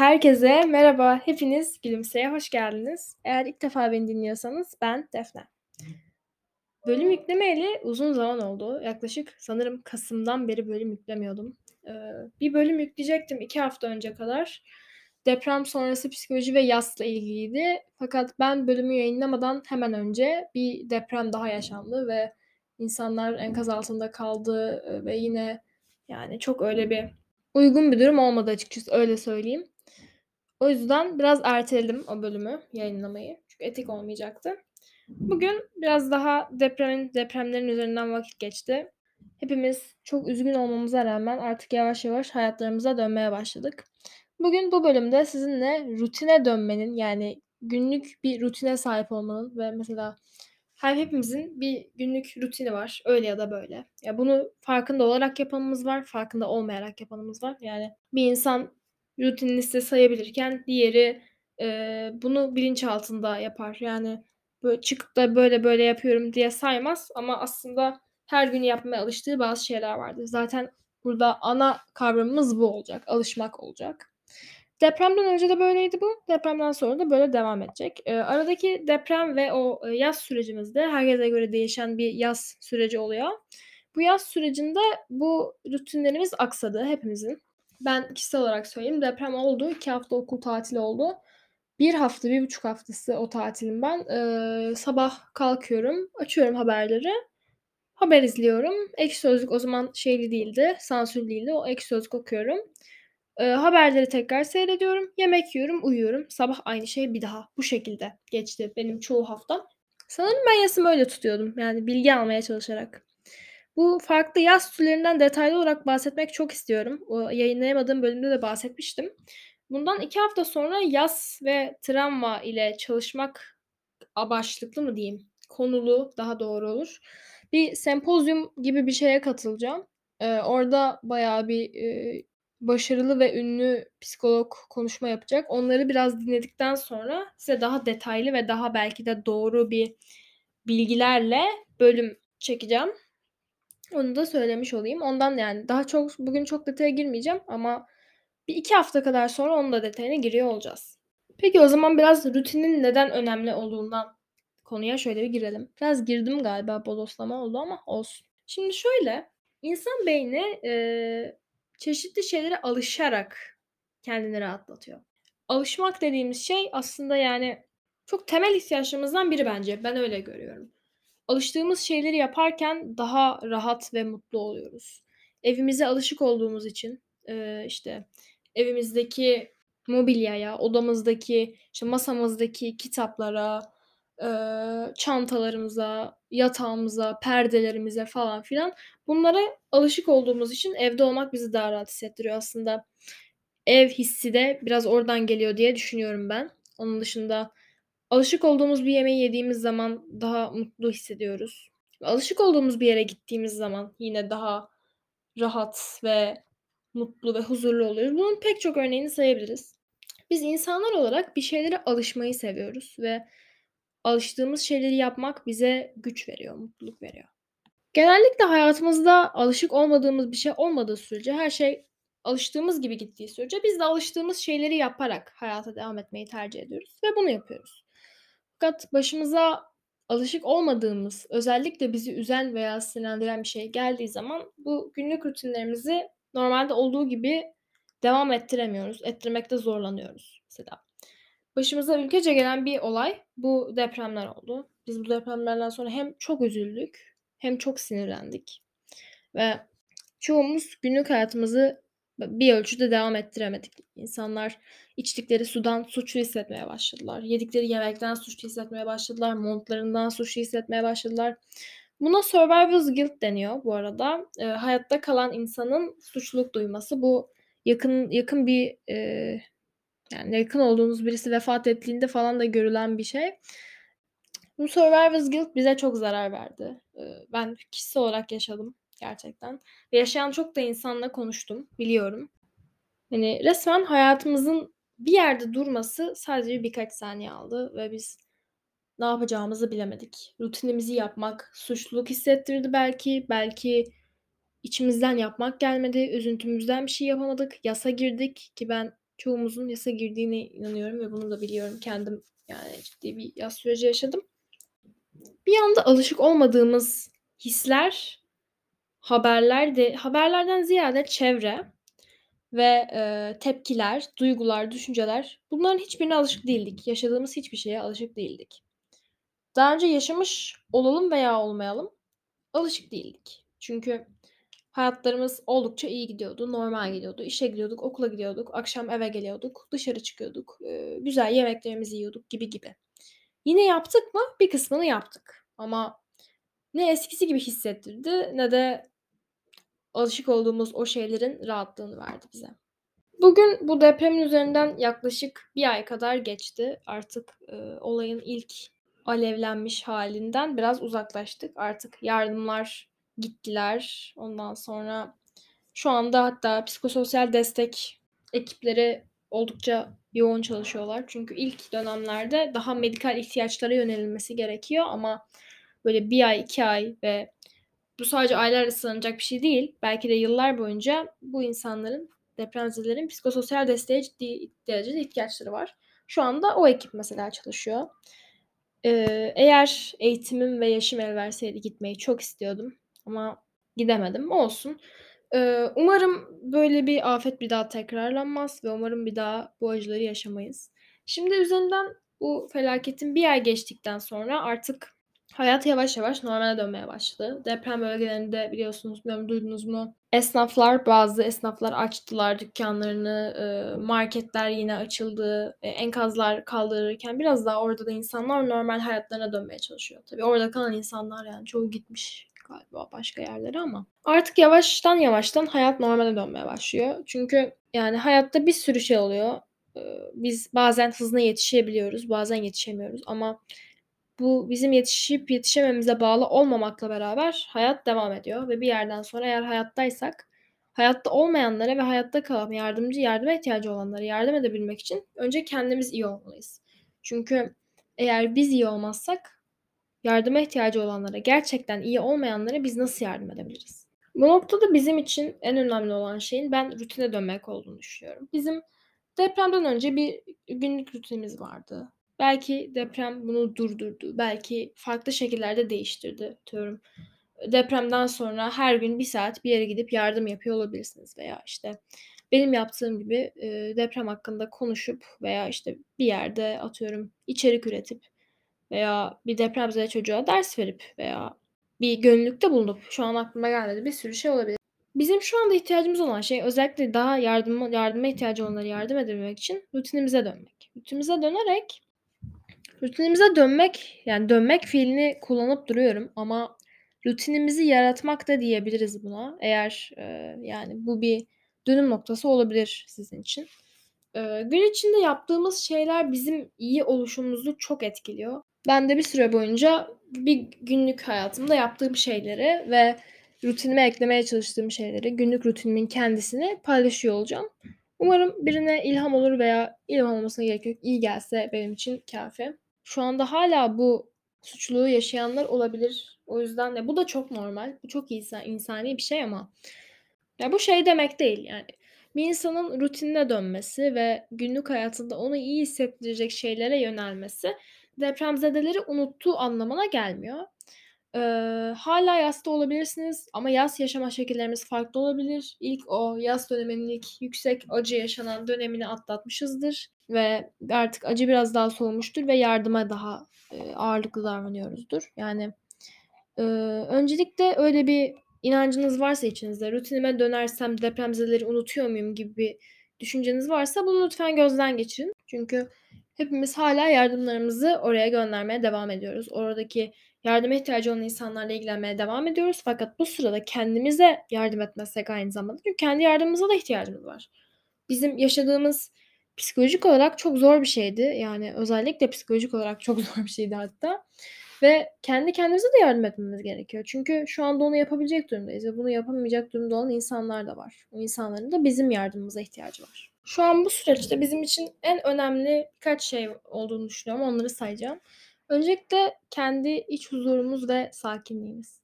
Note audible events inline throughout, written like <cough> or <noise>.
Herkese merhaba, hepiniz Gülümse'ye hoş geldiniz. Eğer ilk defa beni dinliyorsanız ben Defne. Bölüm yüklemeyeli uzun zaman oldu. Yaklaşık sanırım kasımdan beri bölüm yüklemiyordum. Eee, bir bölüm yükleyecektim 2 hafta önce kadar. Deprem sonrası psikoloji ve yasla ilgiliydi. Fakat ben bölümü yayınlamadan hemen önce bir deprem daha yaşandı ve insanlar enkaz altında kaldı, eee, ve yine yani çok öyle bir uygun bir durum olmadı açıkçası, öyle söyleyeyim. O yüzden biraz erteledim o bölümü yayınlamayı. Çünkü etik olmayacaktı. Bugün biraz daha depremin depremlerin üzerinden vakit geçti. Hepimiz çok üzgün olmamıza rağmen artık yavaş yavaş hayatlarımıza dönmeye başladık. Bugün bu bölümde sizinle rutine dönmenin, yani günlük bir rutine sahip olmanın ve mesela her hepimizin bir günlük rutini var, öyle ya da böyle. Ya, bunu farkında olarak yapanımız var, farkında olmayarak yapanımız var. Yani bir insan rutinini size sayabilirken diğeri, eee, bunu bilinçaltında yapar. Yani, böyle çıkıp da böyle böyle yapıyorum diye saymaz ama aslında her gün yapmaya alıştığı bazı şeyler vardır. Zaten burada ana kavramımız bu olacak, alışmak olacak. Depremden önce de böyleydi bu, depremden sonra da böyle devam edecek. Eee, aradaki deprem ve o, eee, yaz sürecimizde herkese göre değişen bir yaz süreci oluyor. Bu yaz sürecinde bu rutinlerimiz aksadı hepimizin. Ben kişisel olarak söyleyeyim, deprem oldu, 2 hafta okul tatili oldu. 1 hafta, 1,5 haftası o tatilin ben. Eee, sabah kalkıyorum, açıyorum haberleri, haber izliyorum. Ekşi Sözlük o zaman şeyli değildi, sansürlü değildi. O Ekşi Sözlük okuyorum. Eee, haberleri tekrar seyrediyorum, yemek yiyorum, uyuyorum. Sabah aynı şey bir daha. Bu şekilde geçti benim çoğu haftam. Sanırım ben yasımı öyle tutuyordum, yani bilgi almaya çalışarak. Bu farklı yaz türlerinden detaylı olarak bahsetmek çok istiyorum. O yayınlayamadığım bölümde de bahsetmiştim. Bundan 2 hafta sonra yas ve travma ile çalışmak amaçlıklı mı diyeyim, konulu daha doğru olur. Bir sempozyum gibi bir şeye katılacağım. Eee, orada bayağı bir, eee, başarılı ve ünlü psikolog konuşma yapacak. Onları biraz dinledikten sonra size daha detaylı ve daha belki de doğru bir bilgilerle bölüm çekeceğim. Onu da söylemiş olayım. Ondan yani daha çok bugün çok detaya girmeyeceğim ama bir 2 hafta kadar sonra onun da detayına giriyor olacağız. Peki o zaman biraz rutinin neden önemli olduğundan konuya şöyle bir girelim. Biraz girdim galiba bodoslama oldu ama olsun. Şimdi şöyle, insan beyni, eee, çeşitli şeylere alışarak kendini rahatlatıyor. Alışmak dediğimiz şey aslında yani çok temel ihtiyaçlarımızdan biri bence. Ben öyle görüyorum. Alıştığımız şeyleri yaparken daha rahat ve mutlu oluyoruz. Evimize alışık olduğumuz için, eee, işte, evimizdeki mobilyaya, odamızdaki, işte, masamızdaki kitaplara, eee, çantalarımıza, yatağımıza, perdelerimize falan filan bunlara alışık olduğumuz için evde olmak bizi daha rahat hissettiriyor aslında. Ev hissi de biraz oradan geliyor diye düşünüyorum ben. Onun dışında alışık olduğumuz bir yemeği yediğimiz zaman daha mutlu hissediyoruz. Alışık olduğumuz bir yere gittiğimiz zaman yine daha rahat ve mutlu ve huzurlu oluyoruz. Bunun pek çok örneğini sayabiliriz. Biz insanlar olarak bir şeylere alışmayı seviyoruz ve alıştığımız şeyleri yapmak bize güç veriyor, mutluluk veriyor. Genellikle hayatımızda alışık olmadığımız bir şey olmadığı sürece, her şey alıştığımız gibi gittiği sürece biz de alıştığımız şeyleri yaparak hayata devam etmeyi tercih ediyoruz ve bunu yapıyoruz. Fakat başımıza alışık olmadığımız, özellikle bizi üzen veya sinirlendiren bir şey geldiği zaman bu günlük rutinlerimizi normalde olduğu gibi devam ettiremiyoruz. Ettirmekte zorlanıyoruz mesela. Başımıza ülkece gelen bir olay bu depremler oldu. Biz bu depremlerden sonra hem çok üzüldük hem çok sinirlendik ve çoğumuz günlük hayatımızı bir ölçüde devam ettiremedik. İnsanlar içtikleri sudan suçlu hissetmeye başladılar. Yedikleri yemekten suçlu hissetmeye başladılar. Montlarından suçlu hissetmeye başladılar. Buna survivor's guilt deniyor bu arada. Eee, hayatta kalan insanın suçluluk duyması. Bu yakın yakın bir, eee, yani yakın olduğunuz birisi vefat ettiğinde falan da görülen bir şey. Bu survivor's guilt bize çok zarar verdi. Eee, ben kişisel olarak yaşadım gerçekten ve yaşayan çok da insanla konuştum, biliyorum. Hani, resmen hayatımızın bir yerde durması sadece birkaç saniye aldı ve biz ne yapacağımızı bilemedik. Rutinimizi yapmak suçluluk hissettirdi belki, belki içimizden yapmak gelmedi, üzüntümüzden bir şey yapamadık, yasa girdik ki ben çoğumuzun yasa girdiğine inanıyorum ve bunu da biliyorum. Kendim yani ciddi bir yaz süreci yaşadım. Bir anda alışık olmadığımız hisler, haberler de haberlerden ziyade çevre ve, eee, tepkiler, duygular, düşünceler bunların hiçbirine alışık değildik. Yaşadığımız hiçbir şeye alışık değildik. Daha önce yaşamış olalım veya olmayalım, alışık değildik. Çünkü hayatlarımız oldukça iyi gidiyordu, normal gidiyordu. İşe gidiyorduk, okula gidiyorduk, akşam eve geliyorduk, dışarı çıkıyorduk, eee, güzel yemeklerimizi yiyorduk gibi gibi. Yine yaptık mı? Bir kısmını yaptık ama ne eskisi gibi hissettirdi ne de alışık olduğumuz o şeylerin rahatlığını verdi bize. Bugün bu depremin üzerinden yaklaşık bir ay kadar geçti. Artık, eee, olayın ilk alevlenmiş halinden biraz uzaklaştık. Artık yardımlar gittiler. Ondan sonra şu anda hatta psikososyal destek ekipleri oldukça yoğun çalışıyorlar. Çünkü ilk dönemlerde daha medikal ihtiyaçlara yönelilmesi gerekiyor ama böyle bir ay, iki ay ve bu sadece aylarla sınanacak bir şey değil. Belki de yıllar boyunca bu insanların, depremzedelerin psikososyal desteğe ciddi derecede ihtiyaçları var. Şu anda o ekip mesela çalışıyor. Eee, eğer eğitimim ve yaşım el verseydi gitmeyi çok istiyordum ama gidemedim. Olsun. Eee, umarım böyle bir afet bir daha tekrarlanmaz ve umarım bir daha bu acıları yaşamayız. Şimdi üzerinden bu felaketin bir ay geçtikten sonra artık hayat yavaş yavaş normale dönmeye başladı. Deprem bölgelerinde biliyorsunuz, bilmiyorum duydunuz mu? Esnaflar, bazı esnaflar açtılar dükkanlarını, eee, marketler yine açıldı. Eee, enkazlar kaldırılırken biraz daha orada da insanlar normal hayatlarına dönmeye çalışıyor. Tabii orada kalan insanlar yani çoğu gitmiş galiba başka yerlere ama artık yavaştan yavaştan hayat normale dönmeye başlıyor. Çünkü yani hayatta bir sürü şey oluyor. Eee, biz bazen hızına yetişebiliyoruz, bazen yetişemiyoruz ama bu bizim yetişip yetişememize bağlı olmamakla beraber hayat devam ediyor ve bir yerden sonra eğer hayattaysak hayatta olmayanlara ve hayatta kalan yardımcı, yardıma ihtiyacı olanlara yardım edebilmek için önce kendimiz iyi olmalıyız. Çünkü eğer biz iyi olmazsak yardıma ihtiyacı olanlara, gerçekten iyi olmayanlara biz nasıl yardım edebiliriz? Bu noktada bizim için en önemli olan şeyin ben rutine dönmek olduğunu düşünüyorum. Bizim depremden önce bir günlük rutinimiz vardı. Belki deprem bunu durdurdu. Belki farklı şekillerde değiştirdi. Atıyorum, depremden sonra her gün bir saat bir yere gidip yardım yapıyor olabilirsiniz veya, işte, benim yaptığım gibi, eee, deprem hakkında konuşup veya, işte, bir yerde atıyorum içerik üretip veya bir depremzede çocuğa ders verip veya bir gönüllülükte bulunup şu an aklıma gelmedi bir sürü şey olabilir. Bizim şu anda ihtiyacımız olan şey özellikle daha yardıma yardıma ihtiyacı olanlara yardım edebilmek için rutinimize dönmek. Rutinimize dönerek rutinimize dönmek, yani dönmek fiilini kullanıp duruyorum ama rutinimizi yaratmak da diyebiliriz buna. Eğer, eee, yani bu bir dönüm noktası olabilir sizin için. Eee, gün içinde yaptığımız şeyler bizim iyi oluşumuzu çok etkiliyor. Ben de bir süre boyunca bir günlük hayatımda yaptığım şeyleri ve rutinime eklemeye çalıştığım şeyleri, günlük rutinimin kendisini paylaşıyor olacağım. Umarım birine ilham olur veya ilham olmasına gerek yok. İyi gelse benim için kâfi. Şu anda hâlâ bu suçluluğu yaşayanlar olabilir. O yüzden de bu da çok normal. Bu çok insa insani bir şey ama ya bu şey demek değil yani. Bir insanın rutinine dönmesi ve günlük hayatında onu iyi hissettirecek şeylere yönelmesi depremzedeleri unuttuğu anlamına gelmiyor. Eee, hâlâ yasta olabilirsiniz ama yas yaşama şekillerimiz farklı olabilir. İlk o yas döneminin ilk yüksek acı yaşanan dönemini atlatmışızdır ve artık acı biraz daha soğumuştur ve yardıma daha, eee, ağırlıklı davranıyoruzdur. Yani, eee, öncelikle öyle bir inancınız varsa içinizde, rutinime dönersem depremzedeleri unutuyor muyum gibi bir düşünceniz varsa bunu lütfen gözden geçirin. Çünkü hepimiz hâlâ yardımlarımızı oraya göndermeye devam ediyoruz. Oradaki yardıma ihtiyacı olan insanlarla ilgilenmeye devam ediyoruz fakat bu sırada kendimize yardım etmezsek aynı zamanda çünkü kendi yardımımıza da ihtiyacımız var. Bizim yaşadığımız psikolojik olarak çok zor bir şeydi. Yani özellikle psikolojik olarak çok <laughs> zor bir şeydi hatta ve kendi kendimize de yardım etmemiz gerekiyor. Çünkü şu anda onu yapabilecek durumdayız ve bunu yapamayacak durumda olan insanlar da var. O insanların da bizim yardımımıza ihtiyacı var. Şu an bu süreçte bizim için en önemli birkaç şey olduğunu düşünüyorum. Onları sayacağım. Öncelikle kendi iç huzurumuz ve sakinliğimiz.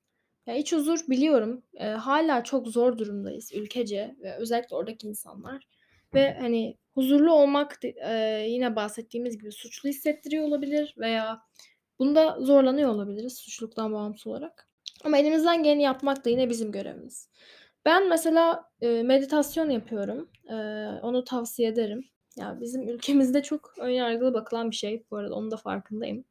Ya, iç huzur biliyorum, eee, hâlâ çok zor durumdayız ülkece ve özellikle oradaki insanlar ve, hani, huzurlu olmak eee, yine bahsettiğimiz gibi suçlu hissettiriyor olabilir veya bunda zorlanıyor olabiliriz suçluluktan bağımsız olarak. Ama elimizden geleni yapmak da yine bizim görevimiz. Ben mesela, eee, meditasyon yapıyorum. Eee, onu tavsiye ederim. Ya, bizim ülkemizde çok ön yargılı bakılan bir şey bu arada, onun da farkındayım.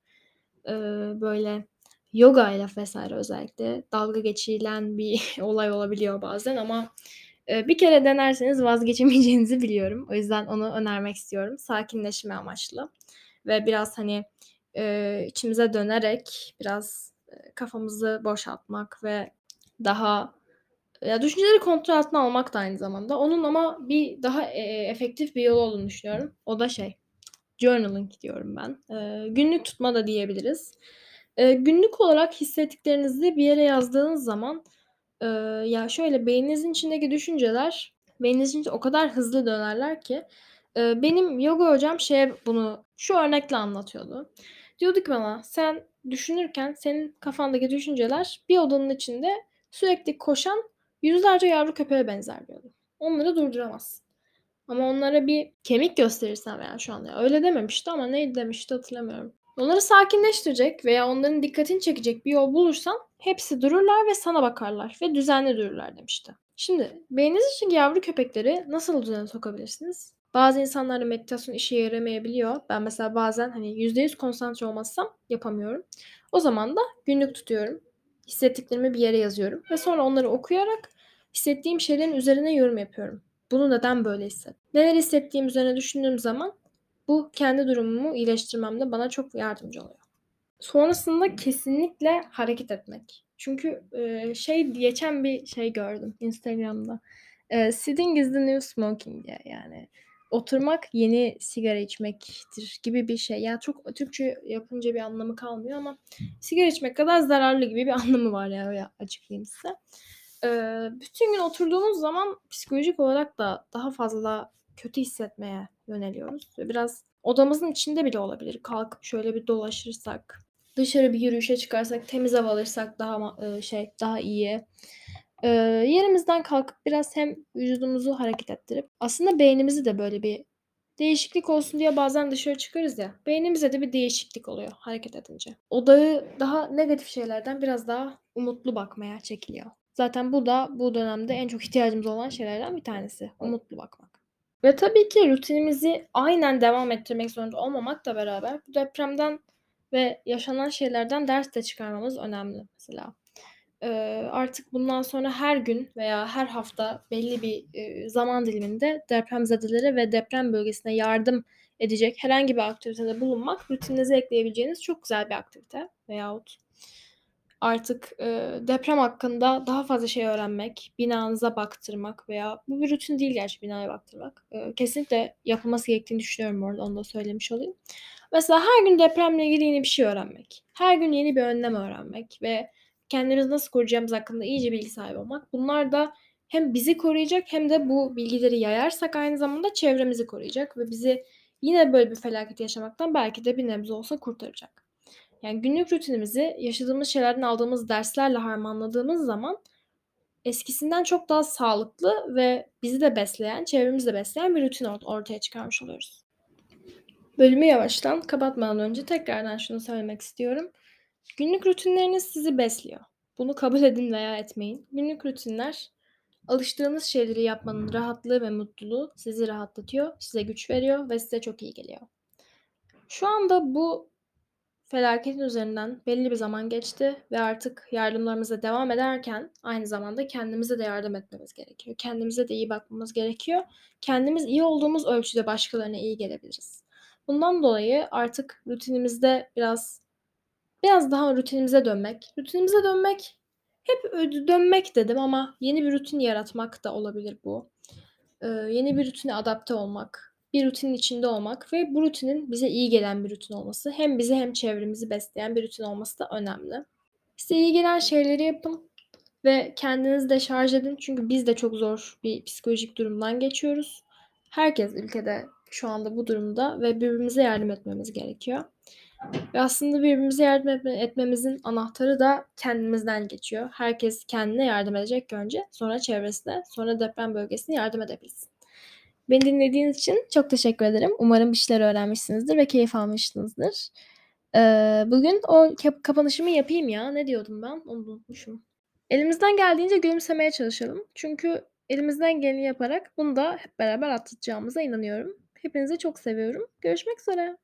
Eee, böyle yogayla vs. özellikle dalga geçilen bir <laughs> olay olabiliyor bazen ama, eee, bir kere denerseniz vazgeçemeyeceğinizi biliyorum. O yüzden onu önermek istiyorum. Sakinleşme amaçlı ve biraz, hani, eee, içimize dönerek biraz, eee, kafamızı boşaltmak ve daha ya, düşünceleri kontrol altına almak da aynı zamanda. Onun ama bir daha, eee, efektif bir yolu olduğunu düşünüyorum. O da şey, journaling diyorum ben. Eee, günlük tutma da diyebiliriz. Eee, günlük olarak hissettiklerinizi bir yere yazdığınız zaman, eee, ya, şöyle beyninizin içindeki düşünceler beyninizin içinde o kadar hızlı dönerler ki, eee, benim yoga hocam şeye bunu şu örnekle anlatıyordu. Diyordu ki bana, "Sen düşünürken senin kafandaki düşünceler bir odanın içinde sürekli koşan yüzlerce yavru köpeğe benzer." diyordu. Onları durduramazsın. Ama onlara bir kemik gösterirsen veya şu anda öyle dememişti ama neydi demişti hatırlamıyorum. Onları sakinleştirecek veya onların dikkatini çekecek bir yol bulursan hepsi dururlar ve sana bakarlar ve düzenli dururlar demişti. Şimdi beyniniz içindeki yavru köpekleri nasıl düzene sokabilirsiniz? Bazı insanlarda meditasyon işe yaramayabiliyor. Ben mesela bazen, hani, %100 konsantre olmazsam yapamıyorum. O zaman da günlük tutuyorum. Hissettiklerimi bir yere yazıyorum ve sonra onları okuyarak hissettiğim şeylerin üzerine yorum yapıyorum. Bunu neden böyle hissettim? Neler hissettiğim üzerine düşündüğüm zaman bu kendi durumumu iyileştirmemde bana çok yardımcı oluyor. Sonrasında kesinlikle hareket etmek. Çünkü, eee, şey geçen bir şey gördüm Instagram'da. Eee, "Sitting is the new smoking" diye yani oturmak yeni sigara içmektir gibi bir şey. Ya, çok Türkçe yapınca bir anlamı kalmıyor ama sigara içmek kadar zararlı gibi bir <laughs> anlamı var yani öyle açıklayayım size. Eee, bütün gün oturduğumuz zaman psikolojik olarak da daha fazla kötü hissetmeye yöneliyoruz biraz odamızın içinde bile olabilir. Kalkıp şöyle bir dolaşırsak, dışarı bir yürüyüşe çıkarsak, temiz hava alırsak daha eee, şey, daha iyi. Eee, yerimizden kalkıp biraz hem vücudumuzu hareket ettirip aslında beynimizi de böyle bir değişiklik olsun diye bazen dışarı çıkarız ya, beynimize de bir değişiklik oluyor hareket edince. Odağı daha negatif şeylerden biraz daha umutlu bakmaya çekiliyor. Zaten bu da bu dönemde en çok ihtiyacımız olan şeylerden bir tanesi, umutlu bakmak. Ve tabii ki rutinimizi aynen devam ettirmek zorunda olmamakla beraber bu depremden ve yaşanan şeylerden ders de çıkarmamız önemli mesela. Eee, artık bundan sonra her gün veya her hafta belli bir, eee, zaman diliminde depremzedelere ve deprem bölgesine yardım edecek herhangi bir aktivitede bulunmak rutininize ekleyebileceğiniz çok güzel bir aktivite veyahut artık, eee, deprem hakkında daha fazla şey öğrenmek, binanıza baktırmak veya bu bir rutin değil gerçi binaya baktırmak. Eee, kesinlikle yapılması gerektiğini düşünüyorum bu arada, onu da söylemiş olayım. Mesela her gün depremle ilgili yeni bir şey öğrenmek, her gün yeni bir önlem öğrenmek ve kendimizi nasıl koruyacağımız hakkında iyice bilgi sahibi olmak. Bunlar da hem bizi koruyacak hem de bu bilgileri yayarsak aynı zamanda çevremizi koruyacak ve bizi yine böyle bir felaket yaşamaktan belki de bir nebze olsa kurtaracak. Yani günlük rutinimizi yaşadığımız şeylerden aldığımız derslerle harmanladığımız zaman eskisinden çok daha sağlıklı ve bizi de besleyen, çevremizi de besleyen bir rutin ort ortaya çıkarmış oluyoruz. Bölümü yavaştan kapatmadan önce tekrardan şunu söylemek istiyorum. Günlük rutinleriniz sizi besliyor. Bunu kabul edin veya etmeyin. Günlük rutinler alıştığınız şeyleri yapmanın rahatlığı ve mutluluğu sizi rahatlatıyor, size güç veriyor ve size çok iyi geliyor. Şu anda bu felaketin üzerinden belli bir zaman geçti ve artık yardımlarımıza devam ederken aynı zamanda kendimize de yardım etmemiz gerekiyor. Kendimize de iyi bakmamız gerekiyor. Kendimiz iyi olduğumuz ölçüde başkalarına iyi gelebiliriz. Bundan dolayı artık rutinimizde biraz biraz daha rutinimize dönmek, rutinimize dönmek, hep dönmek dedim ama yeni bir rutin yaratmak da olabilir bu. Eee, yeni bir rutine adapte olmak, bir rutinin içinde olmak ve bu rutinin bize iyi gelen bir rutin olması, hem bizi hem çevremizi besleyen bir rutin olması da önemli. Size iyi gelen şeyleri yapın ve kendinizi de şarj edin çünkü biz de çok zor bir psikolojik durumdan geçiyoruz. Herkes ülkede şu anda bu durumda ve birbirimize yardım etmemiz gerekiyor. Ve aslında birbirimize yardım etme etmemizin anahtarı da kendimizden geçiyor. Herkes kendine yardım edecek önce, sonra çevresine, sonra deprem bölgesine yardım edebilsin. Beni dinlediğiniz için çok teşekkür ederim. Umarım bir şeyler öğrenmişsinizdir ve keyif almışsınızdır. Eee, bugün o kap kapanışımı yapayım ya. Ne diyordum ben? Onu unutmuşum. Elimizden geldiğince gülümsemeye çalışalım. Çünkü elimizden geleni yaparak bunu da hep beraber atlatacağımıza inanıyorum. Hepinizi çok seviyorum. Görüşmek üzere.